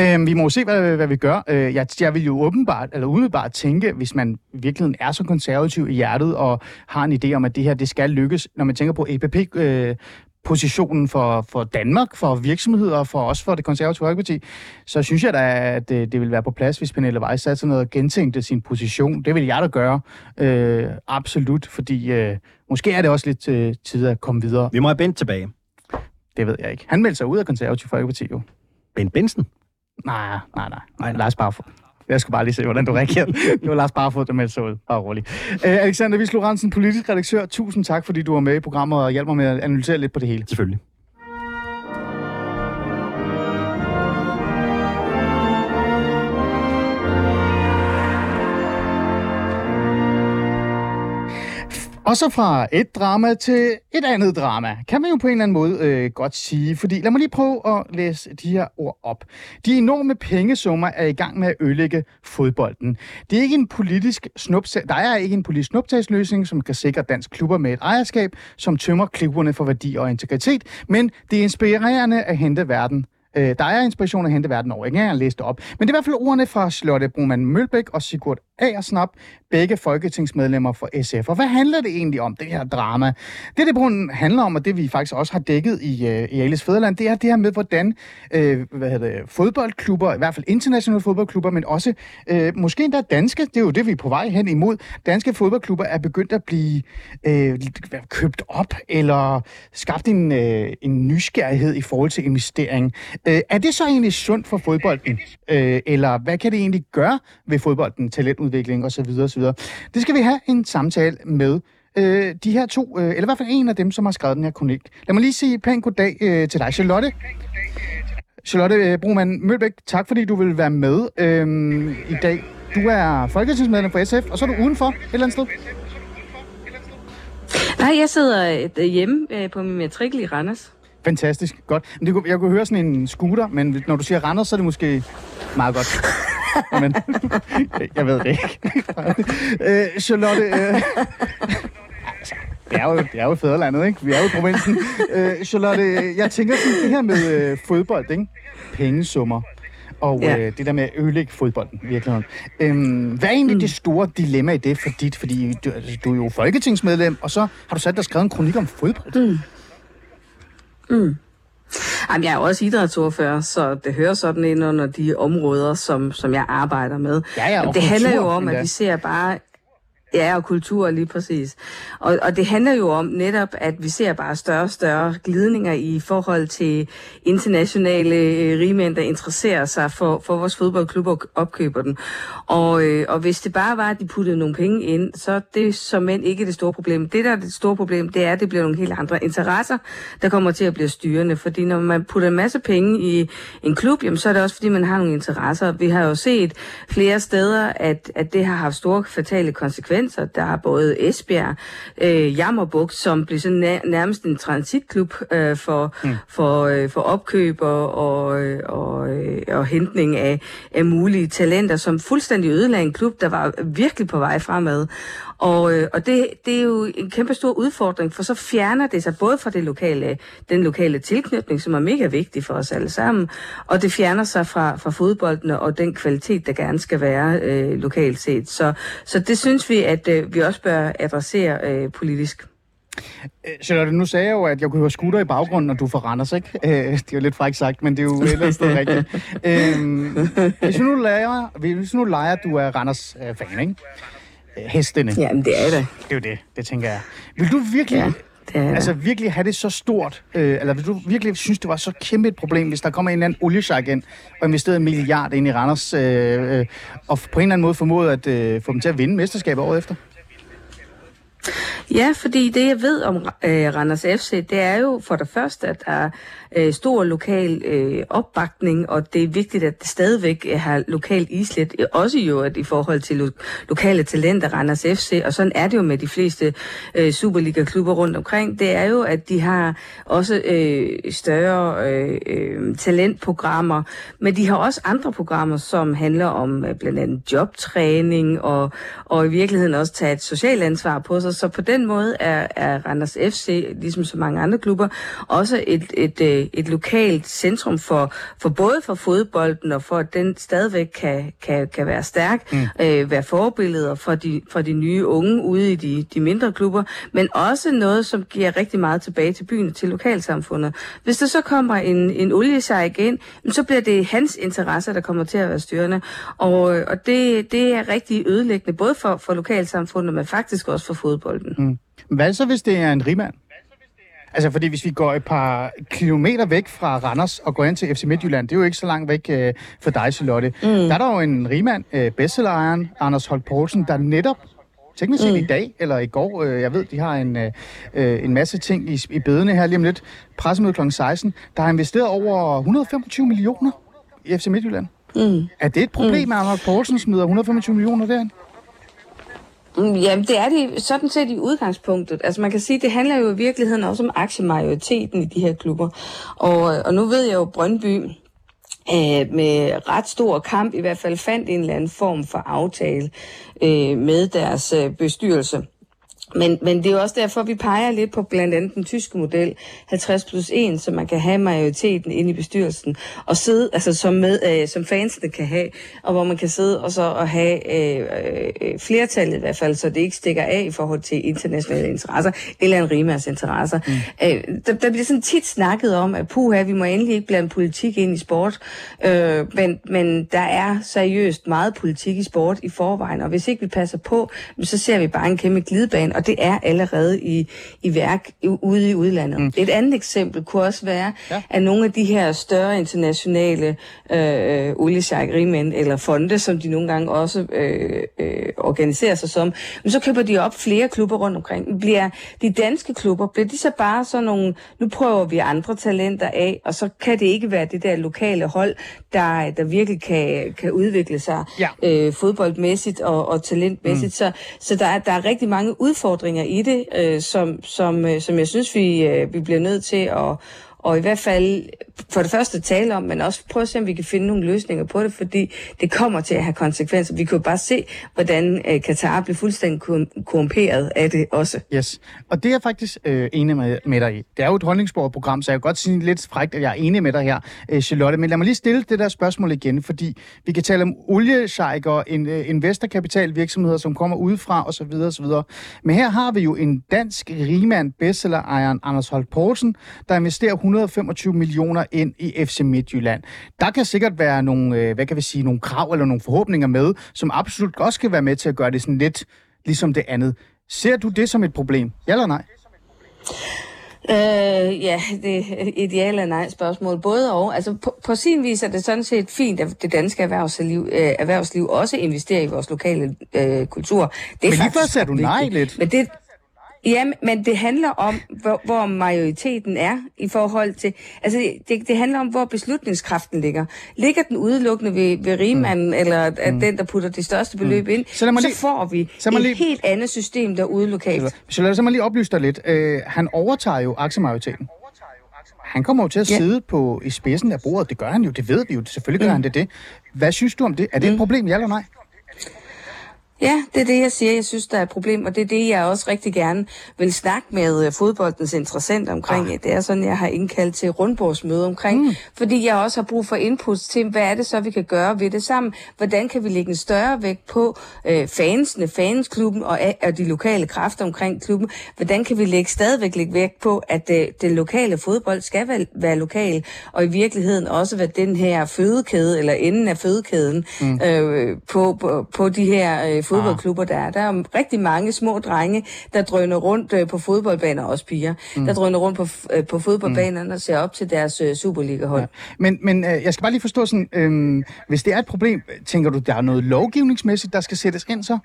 Øhm, vi må jo se, hvad, hvad vi gør. Øh, jeg, jeg vil jo åbenbart, eller umiddelbart tænke, hvis man i virkeligheden er så konservativ i hjertet, og har en idé om, at det her det skal lykkes, når man tænker på EPP, øh, positionen for, for Danmark, for virksomheder, for os for det konservative Folkeparti, så synes jeg da, at det, det vil være på plads, hvis Pernille Weiss satte sig ned og gentænkte sin position. Det vil jeg da gøre. Øh, absolut, fordi øh, måske er det også lidt øh, tid at komme videre. Vi må have Bent tilbage. Det ved jeg ikke. Han meldte sig ud af konservative Folkeparti jo. Bent Benson? Nej, nej, nej. nej, nej. Lars Barfod. Jeg skal bare lige se, hvordan du reagerede. Det var Lars Barfod, der meldte sig ud. Bare rolig. Øh, Alexander Vis Lorentzen, politisk redaktør. Tusind tak, fordi du var med i programmet og hjalp mig med at analysere lidt på det hele. Selvfølgelig. Og så fra et drama til et andet drama, kan man jo på en eller anden måde øh, godt sige. Fordi lad mig lige prøve at læse de her ord op. De enorme pengesummer er i gang med at ødelægge fodbolden. Det er ikke en politisk snuptag, der er ikke en politisk snuptagsløsning, som kan sikre dansk klubber med et ejerskab, som tømmer klubberne for værdi og integritet, men det er inspirerende at hente verden Øh, der er inspiration at hente verden over. Jeg kan ikke engang læse det op. Men det er i hvert fald ordene fra Slotte Brumann Mølbæk og Sigurd Agersnap, begge folketingsmedlemmer for SF. Og hvad handler det egentlig om, det her drama? Det, det brugen handler om, og det vi faktisk også har dækket i, øh, i Alice Fæderland, det er det her med, hvordan øh, hvad hedder det, fodboldklubber, i hvert fald internationale fodboldklubber, men også øh, måske endda danske, det er jo det, vi er på vej hen imod, danske fodboldklubber er begyndt at blive øh, købt op, eller skabt en, øh, en nysgerrighed i forhold til investering. Øh, er det så egentlig sundt for fodbolden? Øh, eller hvad kan det egentlig gøre ved fodbolden, talentudvikling osv. osv.? Det skal vi have en samtale med øh, de her to, øh, eller i hvert fald en af dem, som har skrevet den her kronik. Lad mig lige sige pænt goddag øh, til dig, Charlotte. Charlotte øh, Broman Mølbæk, tak fordi du vil være med øh, i dag. Du er folketingsmedlem for SF, og så er du udenfor et eller andet sted. Nej, jeg sidder øh, hjemme øh, på min matrikel i Randers. Fantastisk, godt. Men det, jeg kunne høre sådan en scooter, men når du siger Randers, så er det måske meget godt. Men, [LAUGHS] jeg ved det ikke. [LAUGHS] øh, Charlotte, øh, altså, det er, jo, det er jo fædrelandet, ikke? Vi er jo i provinsen. Øh, Charlotte, jeg tænker sådan det her med øh, fodbold, ikke? Pengesummer. Og Ja. øh, det der med at ødelægge fodbolden, virkelig. Øhm, hvad er egentlig mm. det store dilemma i det for dit? Fordi du, altså, du er jo folketingsmedlem, og så har du sat dig og skrevet en kronik om fodbold. Mm. Jamen, jeg er også idrætsordfører, så det hører sådan ind under de områder, som, som jeg arbejder med. Ja, ja, det handler jo om, at vi ser bare... Ja, og kultur lige præcis. Og, og det handler jo om netop, at vi ser bare større og større glidninger i forhold til internationale øh, rigmænd, der interesserer sig for, for vores fodboldklub og opkøber den. Og, øh, og hvis det bare var, at de puttede nogle penge ind, så er det som end ikke det store problem. Det, der er det store problem, det er, at det bliver nogle helt andre interesser, der kommer til at blive styrende. Fordi når man putter en masse penge i en klub, jamen, så er det også, fordi man har nogle interesser. Vi har jo set flere steder, at, at det har haft store fatale konsekvenser. Der er både Esbjerg, øh, Jammerbugt, som blev sådan nær, nærmest en transitklub øh, for, mm. for, øh, for opkøb og, og, øh, og, øh, og hentning af, af mulige talenter, som fuldstændig ødelagde en klub, der var virkelig på vej fremad. Og, øh, og det, det er jo en kæmpe stor udfordring, for så fjerner det sig både fra det lokale, den lokale tilknytning, som er mega vigtig for os alle sammen, og det fjerner sig fra, fra fodbolden og den kvalitet, der gerne skal være øh, lokalt set. Så, så det synes vi, at øh, vi også bør adressere øh, politisk. Øh, Charlotte, nu sagde jeg jo, at jeg kunne høre scooter i baggrunden, når du fra Randers, ikke? Øh, det er jo lidt frækt sagt, men det er jo et eller andet sted rigtigt. [LAUGHS] Øhm, hvis vi nu leger, hvis vi nu leger, du er Randers-fan, ikke? Hestene. Jamen, det er det. Det er jo det, det tænker jeg. Vil du virkelig, Ja, det er altså virkelig have det så stort, øh, eller vil du virkelig synes, det var så kæmpe et problem, hvis der kommer en eller anden oliesjak ind og investerer en milliard ind i Randers, øh, øh, og på en eller anden måde formået at øh, få dem til at vinde mesterskabet året efter? Ja, fordi det jeg ved om øh, Randers FC, det er jo for det første, at der er øh, stor lokal øh, opbakning, og det er vigtigt, at det stadigvæk øh, har lokalt islet, øh, også jo at i forhold til lo- lokale talenter Randers FC, og sådan er det jo med de fleste øh, Superliga-klubber rundt omkring, det er jo, at de har også øh, større øh, øh, talentprogrammer, men de har også andre programmer, som handler om øh, blandt andet jobtræning, og, og i virkeligheden også tage et socialt ansvar på sig, så på den måde er, er Randers FC, ligesom så mange andre klubber, også et, et, øh, øh, et lokalt centrum for, for både for fodbolden og for at den stadigvæk kan, kan, kan være stærk, mm. øh, være forbilleder for de, for de nye unge ude i de, de mindre klubber, men også noget, som giver rigtig meget tilbage til byen og til lokalsamfundet. Hvis der så kommer en, en oliesejk ind, jamen, så bliver det hans interesser, der kommer til at være styrende, og, og det, det er rigtig ødelæggende, både for, for lokalsamfundet, men faktisk også for fodbolden. Mm. Hvad så, hvis det er en rigmand? Altså, fordi hvis vi går et par kilometer væk fra Randers og går ind til FC Midtjylland, det er jo ikke så langt væk øh, for dig, Charlotte. Mm. Der er der jo en rigmand, øh, bestsellerejeren Anders Holt Poulsen, der netop teknisk set mm. i dag, eller i går, øh, jeg ved, de har en, øh, øh, en masse ting i, i bedene her lige om lidt, pressemøde kl. 16, der har investeret over 125 millioner i FC Midtjylland. Mm. Er det et problem, mm. at Anders Poulsen smider 125 millioner derind? Mm, jamen, det er det sådan set i udgangspunktet. Altså, man kan sige, det handler jo i virkeligheden også om aktiemajoriteten i de her klubber. Og, øh, og nu ved jeg jo, Brøndby øh, med ret stor kamp i hvert fald fandt en eller anden form for aftale øh, med deres øh, bestyrelse. Men, men det er jo også derfor, vi peger lidt på blandt andet den tyske model, 50 plus 1, så man kan have majoriteten inde i bestyrelsen, og sidde, altså som, med, øh, som fansene kan have, og hvor man kan sidde og så og have øh, øh, flertallet i hvert fald, så det ikke stikker af i forhold til internationale interesser, eller en rimas interesser. Mm. Øh, der, der bliver sådan tit snakket om, at puha, vi må endelig ikke blande politik ind i sport, øh, men, men der er seriøst meget politik i sport i forvejen, og hvis ikke vi passer på, så ser vi bare en kæmpe glidebane, og det er allerede i, i værk ude i udlandet. Mm. Et andet eksempel kunne også være, ja. at nogle af de her større internationale øh, oliesjækkerimænd eller fonde, som de nogle gange også øh, øh, organiserer sig som, men så køber de op flere klubber rundt omkring. Bliver de danske klubber, bliver de så bare sådan nogle, nu prøver vi andre talenter af, og så kan det ikke være det der lokale hold, der, der virkelig kan, kan udvikle sig Ja. øh, fodboldmæssigt og, og talentmæssigt. Mm. Så, så der, er, der er rigtig mange udfordringer i det, øh, som, som, øh, som jeg synes, vi, øh, vi bliver nødt til at, og i hvert fald for det første tale om, men også prøve at se, om vi kan finde nogle løsninger på det, fordi det kommer til at have konsekvenser. Vi kan jo bare se, hvordan øh, Katar blev fuldstændig korrumperet af det også. Yes. Og det er jeg faktisk øh, enig med, med dig i. Det er jo et holdningsborgerprogram, så jeg kan godt sige lidt frækt, at jeg er enig med dig her, øh, Charlotte. Men lad mig lige stille det der spørgsmål igen, fordi vi kan tale om oliesjejker, en, øh, investorkapitalvirksomheder, som kommer udefra osv. osv. Men her har vi jo en dansk rigmand, bestseller-ejeren Anders Holt Poulsen, der investerer 125 millioner ind i FC Midtjylland. Der kan sikkert være nogle, øh, hvad kan vi sige, nogle krav eller nogle forhåbninger med, som absolut også skal være med til at gøre det sådan lidt ligesom det andet. Ser du det som et problem? Ja eller nej? Øh, ja, det er et ja eller nej spørgsmål. Både og. Altså, på, på sin vis er det sådan set fint, at det danske erhvervsliv, øh, erhvervsliv også investerer i vores lokale øh, kultur. Det er Men lige før sagde du nej lidt. Men det, Ja, men det handler om, hvor, hvor majoriteten er i forhold til... Altså, det, det handler om, hvor beslutningskraften ligger. Ligger den udelukkende ved, ved rigmanden, mm. eller at mm. den, der putter de største beløb mm. ind, Så lad mig så lige- får vi så lad mig et lige- helt andet system derude lokalt. Så lad mig lige oplyse dig lidt. Øh, han overtager jo aktiemajoriteten. Han kommer jo til at Ja. sidde på i spidsen af bordet. Det gør han jo, det ved vi jo. Selvfølgelig gør mm. han det det. Hvad synes du om det? Er det et problem, ja eller nej? Ja, det er det, jeg siger. Jeg synes, der er et problem, og det er det, jeg også rigtig gerne vil snakke med øh, fodboldens interessenter omkring. Ah. Det er sådan, jeg har indkaldt til rundbordsmøde omkring, mm. fordi jeg også har brug for input til, hvad er det så, vi kan gøre ved det sammen? Hvordan kan vi lægge en større vægt på øh, fansene, fansklubben og, og de lokale kræfter omkring klubben? Hvordan kan vi lægge stadigvæk lægge vægt på, at øh, den lokale fodbold skal være, være lokal, og i virkeligheden også være den her fødekæde, eller enden af fødekæden mm. øh, på, på, på de her øh, fodboldklubber, der er. Der er rigtig mange små drenge, der drøner rundt øh, på fodboldbaner, også piger, mm. der drøner rundt på, øh, på fodboldbanerne mm. og ser op til deres øh, Superliga-hold. Ja. Men, men jeg skal bare lige forstå sådan, øh, hvis det er et problem, tænker du, der er noget lovgivningsmæssigt, der skal sættes ind så?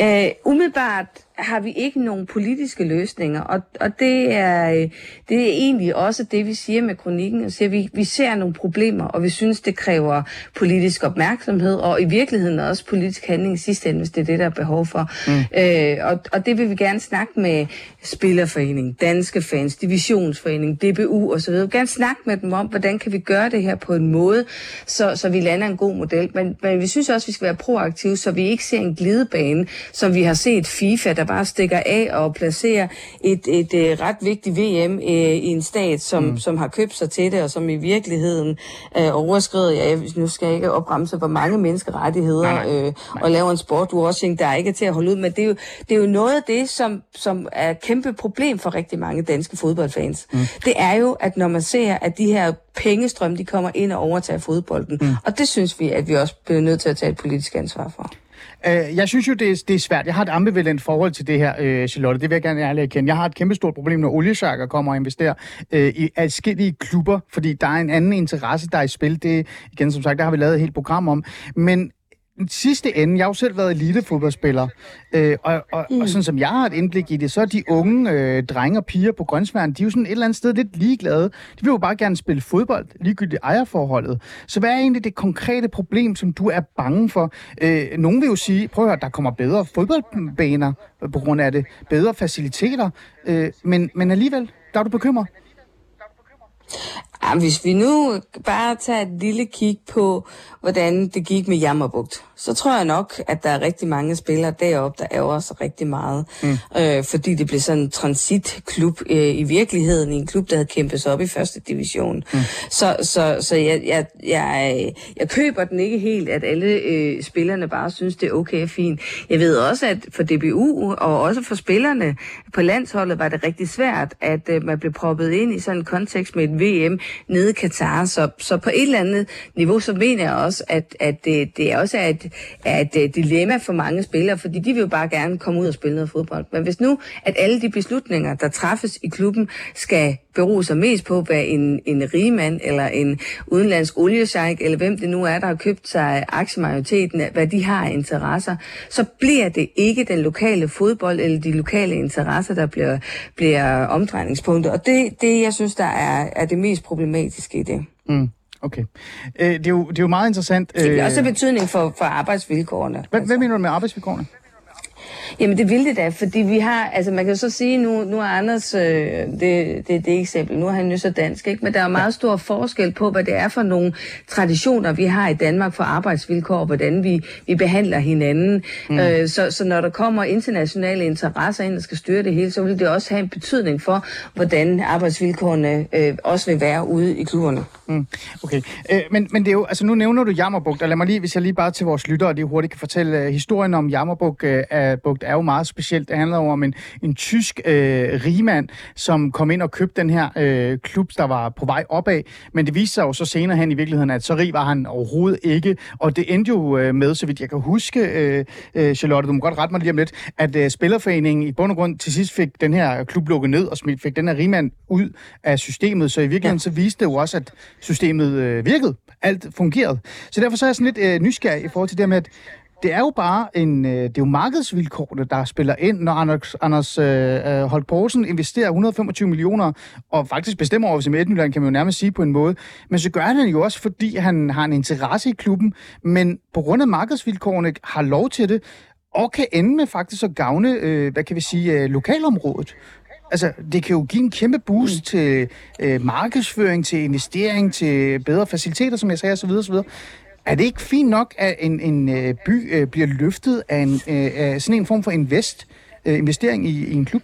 Øh, umiddelbart har vi ikke nogen politiske løsninger, og, og det, er, det er egentlig også det, vi siger med kronikken. Siger, vi, vi ser nogle problemer, og vi synes, det kræver politisk opmærksomhed, og i virkeligheden også politisk handling i sidste ende, hvis det er det, der er behov for. Mm. Øh, og, og det vil vi gerne snakke med Spillerforening, Danske Fans, Divisionsforening, DBU osv. Vi vil gerne snakke med dem om, hvordan kan vi gøre det her på en måde, så, så vi lander en god model. Men, men vi synes også, vi skal være proaktive, så vi ikke ser en glidebane, som vi har set FIFA, der bare stikker af og placerer et, et, et ret vigtigt VM øh, i en stat, som, mm. som har købt sig til det, og som i virkeligheden øh, overskrider, ja, nu skal jeg ikke opremse, hvor mange menneskerettigheder Nej, nej. øh, og laver en sportwashing, der ikke er til at holde ud, men det er jo, det er jo noget af det, som, som er et kæmpe problem for rigtig mange danske fodboldfans. Mm. Det er jo, at når man ser, at de her pengestrøm, de kommer ind og overtager fodbolden, mm. og det synes vi, at vi også bliver nødt til at tage et politisk ansvar for. Øh, jeg synes jo, det er, det er svært. Jeg har et ambivalent forhold til det her, øh, Charlotte. Det vil jeg gerne ærligt erkende. Jeg har et kæmpestort problem, når oliesjakker kommer og investerer øh, i adskillige klubber, fordi der er en anden interesse, der er i spil. Det, igen, som sagt, der har vi lavet et helt program om. Men den sidste ende, jeg har jo selv været elitefodboldspiller, øh, og, og, mm. og sådan som jeg har et indblik i det, så er de unge øh, drenge og piger på Grønsværen, de er jo sådan et eller andet sted lidt ligeglade. De vil jo bare gerne spille fodbold, ligegyldigt ejerforholdet. Så hvad er egentlig det konkrete problem, som du er bange for? Øh, nogen vil jo sige, prøv at høre, der kommer bedre fodboldbaner på grund af det, bedre faciliteter, øh, men, men alligevel, der er du bekymret. Ja, hvis vi nu bare tager et lille kig på, hvordan det gik med Jammerbugt, så tror jeg nok, at der er rigtig mange spillere deroppe, der ærger sig rigtig meget. Mm. Øh, fordi det blev sådan en transitklub øh, i virkeligheden, en klub, der havde kæmpet sig op i første division. Mm. Så, så, så jeg, jeg, jeg, jeg køber den ikke helt, at alle øh, spillerne bare synes, det er okay og fint. Jeg ved også, at for DBU og også for spillerne på landsholdet var det rigtig svært, at øh, man blev proppet ind i sådan en kontekst med et VM nede i Katar. Så, så på et eller andet niveau, så mener jeg også, at, at det, det også er et, er et øh, dilemma for mange spillere, fordi de vil jo bare gerne komme ud og spille noget fodbold. Men hvis nu, at alle de beslutninger, der træffes i klubben, skal bero sig mest på, hvad en, en rigmand eller en udenlandsk oliesjejk, eller hvem det nu er, der har købt sig aktiemajoriteten, hvad de har af interesser, så bliver det ikke den lokale fodbold eller de lokale interesser, der bliver, bliver omdrejningspunktet. Og det, det, jeg synes, der er, er det mest problematiske i det. Mm. Okay. Øh, det, er jo, det er jo meget interessant. Det Øh, bliver også betydning for, for arbejdsvilkårene. hvad, hvad mener du med arbejdsvilkårene? Jamen det ville det da, fordi vi har, altså man kan så sige, nu, nu er Anders, øh, det, det, det eksempel, nu er han jo så dansk, ikke? men der er meget stor forskel på, hvad det er for nogle traditioner, vi har i Danmark for arbejdsvilkår, og hvordan vi, vi behandler hinanden. Mm. Øh, så, så når der kommer internationale interesser ind, der skal styre det hele, så vil det også have en betydning for, hvordan arbejdsvilkårene øh, også vil være ude i klubberne. Mm, okay, øh, men, men det er jo, altså nu nævner du Jammerbugt, og lad mig lige, hvis jeg lige bare til vores lyttere, de hurtigt kan fortælle, uh, historien om Jammerbugt er, bugt er jo meget specielt. Det handler jo om en, en tysk uh, rigmand, som kom ind og købte den her uh, klub, der var på vej opad, men det viste sig jo så senere hen i virkeligheden, at så rig var han overhovedet ikke, og det endte jo uh, med, så vidt jeg kan huske, uh, uh, Charlotte, du må godt rette mig lige om lidt, at uh, Spillerforeningen i bund og grund til sidst fik den her klub lukket ned, og fik den her rigmand ud af systemet, så i virkeligheden ja. så viste det jo også, at systemet øh, virkede. Alt fungerede. Så derfor så er jeg sådan lidt øh, nysgerrig i forhold til det med, at det er jo bare en, øh, det er jo markedsvilkårene, der spiller ind, når Anders, Anders øh, øh Holt Poulsen investerer 125 millioner, og faktisk bestemmer over med Midtjylland, kan man jo nærmest sige på en måde. Men så gør han jo også, fordi han har en interesse i klubben, men på grund af markedsvilkårene har lov til det, og kan ende med faktisk at gavne, øh, hvad kan vi sige, øh, lokalområdet. Altså, det kan jo give en kæmpe boost mm. til øh, markedsføring, til investering, til bedre faciliteter, som jeg sagde, osv. osv. Er det ikke fint nok, at en, en øh, by øh, bliver løftet af, en, øh, af sådan en form for invest, øh, investering i, i en klub?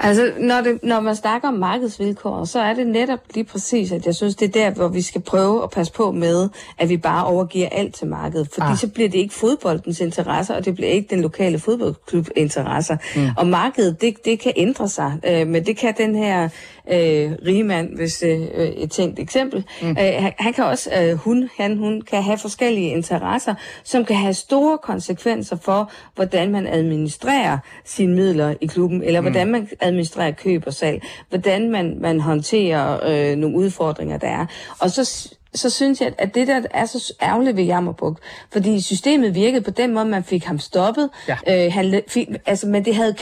Altså, når, det, når man snakker om markedsvilkår, så er det netop lige præcis, at jeg synes, det er der, hvor vi skal prøve at passe på med, at vi bare overgiver alt til markedet. Fordi ah. så bliver det ikke fodboldens interesser, og det bliver ikke den lokale fodboldklub interesser. Mm. Og markedet, det, det kan ændre sig, øh, men det kan den her øh, rigmand, hvis øh, et tænkt eksempel. Mm. Øh, han, han kan også, øh, hun, han, hun kan have forskellige interesser, som kan have store konsekvenser for, hvordan man administrerer sine midler i klubben, eller mm. hvordan man administrerer køb og salg, hvordan man, man håndterer øh, nogle udfordringer, der er. Og så så synes jeg, at det der er så ærgerligt ved Jammerbuk, fordi systemet virkede på den måde, man fik ham stoppet. Ja. Øh, han fik, altså, men det havde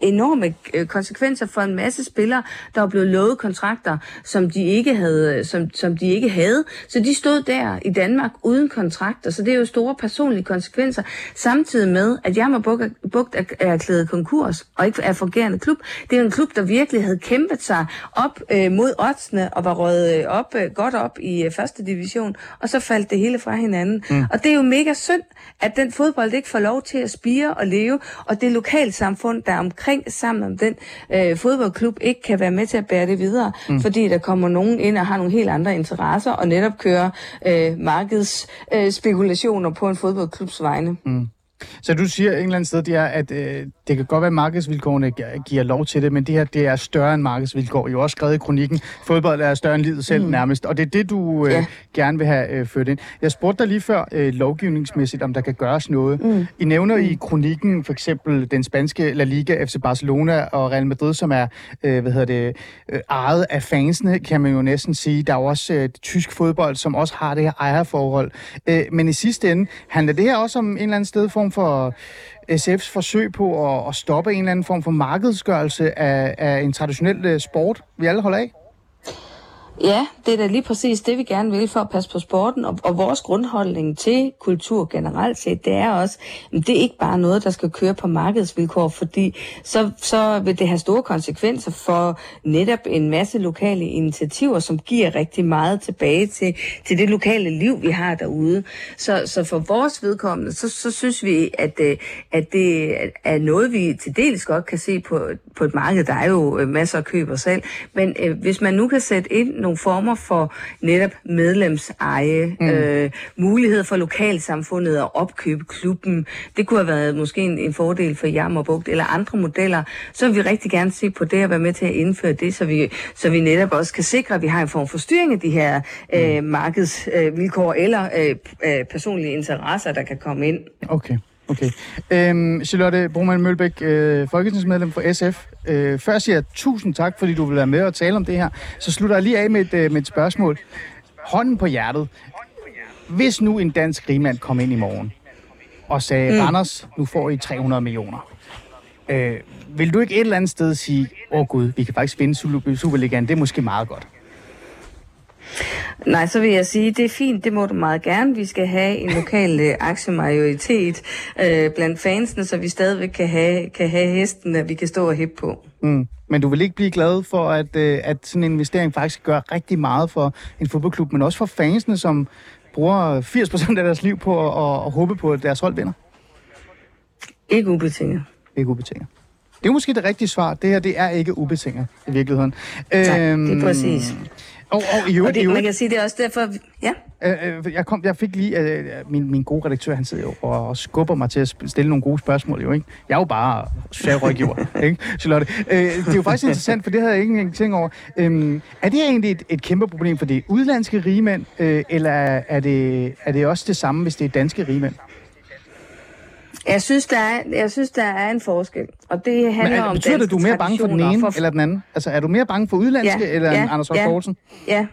enorme øh, konsekvenser for en masse spillere, der var blevet lovet kontrakter, som de ikke havde, som, som de ikke havde. Så de stod der i Danmark uden kontrakter, så det er jo store personlige konsekvenser, samtidig med, at Jammerbugt er, er erklæret konkurs og ikke er fungerende klub. Det er en klub, der virkelig havde kæmpet sig op øh, mod oddsene og var røget øh, op, øh, godt op i øh, første division, og så faldt det hele fra hinanden. Mm. Og det er jo mega synd, at den fodbold ikke får lov til at spire og leve, og det lokalsamfund, der omkring sammen om den øh, fodboldklub, ikke kan være med til at bære det videre, mm. fordi der kommer nogen ind og har nogle helt andre interesser, og netop kører øh, markedsspekulationer øh, på en fodboldklubs vegne. Mm. Så du siger et eller andet sted, det er, at øh, det kan godt være, at markedsvilkårene giver lov til det, men det her det er større end markedsvilkår. I har også skrevet i kronikken, fodbold er større end livet selv mm. nærmest, og det er det, du øh, ja. gerne vil have øh, ført ind. Jeg spurgte dig lige før øh, lovgivningsmæssigt, om der kan gøres noget. Mm. I nævner mm. i kronikken for eksempel den spanske La Liga, FC Barcelona og Real Madrid, som er øh, hvad hedder det, øh, ejet af fansene, kan man jo næsten sige. Der er jo også øh, tysk fodbold, som også har det her ejerforhold. Øh, men i sidste ende, handler det her også om en eller anden sted form for SF's forsøg på at, at stoppe en eller anden form for markedsgørelse af, af en traditionel øh, sport, vi alle holder af? Ja, det er da lige præcis det, vi gerne vil for at passe på sporten, og, og vores grundholdning til kultur generelt set, det er også, det er ikke bare noget, der skal køre på markedsvilkår, fordi så, så vil det have store konsekvenser for netop en masse lokale initiativer, som giver rigtig meget tilbage til, til det lokale liv, vi har derude. Så, så for vores vedkommende, så, så synes vi, at, øh, at det er noget, vi til dels godt kan se på, på et marked. Der er jo øh, masser af køb og salg, men øh, hvis man nu kan sætte ind nogle former for netop medlemseje, mm. øh, mulighed for lokalsamfundet at opkøbe klubben. Det kunne have været måske en, en fordel for Jammerbugt eller andre modeller. Så vil vi rigtig gerne se på det og være med til at indføre det, så vi, så vi netop også kan sikre, at vi har en form for styring af de her øh, mm. markedsvilkår øh, eller øh, øh, personlige interesser, der kan komme ind. Okay. Okay. Øhm, Charlotte Broman Mølbæk, øh, folketingsmedlem for SF. Øh, først siger jeg tusind tak, fordi du vil være med og tale om det her. Så slutter jeg lige af med et, øh, med et spørgsmål. Hånden på hjertet. Hvis nu en dansk rigmand kom ind i morgen og sagde, mm. Randers, nu får I 300 millioner. Øh, vil du ikke et eller andet sted sige, åh oh, gud, vi kan faktisk vinde Superligaen, det er måske meget godt? Nej, så vil jeg sige, det er fint, det må du meget gerne. Vi skal have en lokal øh, aktiemajoritet øh, blandt fansene, så vi stadigvæk kan have, kan have hesten, at vi kan stå og hæppe på. Mm. Men du vil ikke blive glad for, at, øh, at sådan en investering faktisk gør rigtig meget for en fodboldklub, men også for fansene, som bruger 80% af deres liv på at, at, at håbe på, at deres hold vinder? Ikke ubetinget. Ikke ubetinget. Det er måske det rigtige svar. Det her, det er ikke ubetinget i virkeligheden. Tak, det er præcis. Og, og i øvrigt, Og det, i man øvrigt, kan sige, det er også derfor... Ja, Øh, øh, jeg, kom, jeg fik lige, øh, min, min gode redaktør, han sidder jo og, og skubber mig til at stille nogle gode spørgsmål, jo, ikke? Jeg er jo bare socialrådgiver, [LAUGHS] ikke, Charlotte? Øh, det er jo faktisk interessant, for det havde jeg ikke engang tænkt over. Øhm, er det egentlig et, et kæmpe problem for det udlandske rigmænd, øh, eller er det, er det også det samme, hvis det er danske rigmænd? Jeg synes, der er, jeg synes, der er en forskel. Og det handler Men er, om betyder det, at du er mere bange for den ene eller den anden? Altså, er du mere bange for udlandske, Ja, eller ja, Anders Høj ja. Poulsen? Ja,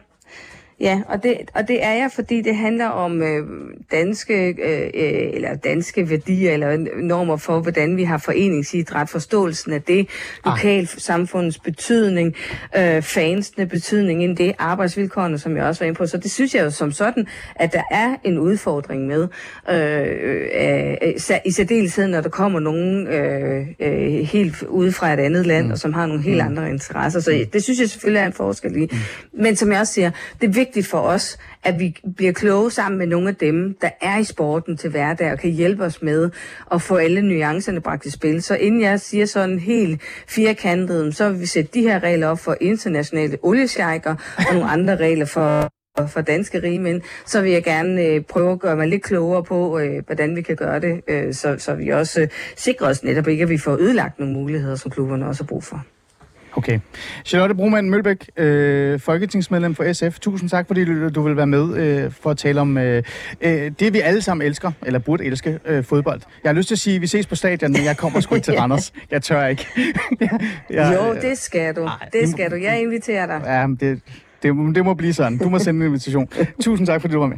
ja og, det, og det er jeg, fordi det handler om øh, danske, øh, øh, eller danske værdier eller normer for, hvordan vi har foreningsidræt, forståelsen af det, lokalsamfundets betydning, øh, fansene betydning ind i det, arbejdsvilkårene, som jeg også var inde på. Så det synes jeg jo som sådan, at der er en udfordring med, øh, øh, øh, i særdeleshed, når der kommer nogen øh, øh, helt ude fra et andet land, mm. og som har nogle helt andre interesser. Så det synes jeg selvfølgelig er en forskel i. Mm. Men som jeg også siger, det er vigtigt for os, at vi bliver kloge sammen med nogle af dem, der er i sporten til hverdag, og kan hjælpe os med at få alle nuancerne bragt i spil. Så inden jeg siger sådan helt firkantet, så vil vi sætte de her regler op for internationale oliesjejker, og nogle andre regler for for danske rigmænd, så vil jeg gerne øh, prøve at gøre mig lidt klogere på, øh, hvordan vi kan gøre det, øh, så, så vi også øh, sikrer os netop ikke, at vi får ødelagt nogle muligheder, som klubberne også har brug for. Okay. Charlotte Broman Mølbæk, øh, folketingsmedlem for SF. Tusind tak, fordi du, vil være med øh, for at tale om øh, øh, det, vi alle sammen elsker, eller burde elske, øh, fodbold. Jeg har lyst til at sige, at vi ses på stadion, men jeg kommer sgu ikke til [LAUGHS] Randers. Jeg tør ikke. [LAUGHS] jeg, Jo, det skal du. Det skal du. Jeg inviterer dig. Ja, men det, det, det må blive sådan. Du må sende en invitation. Tusind tak, fordi du var med.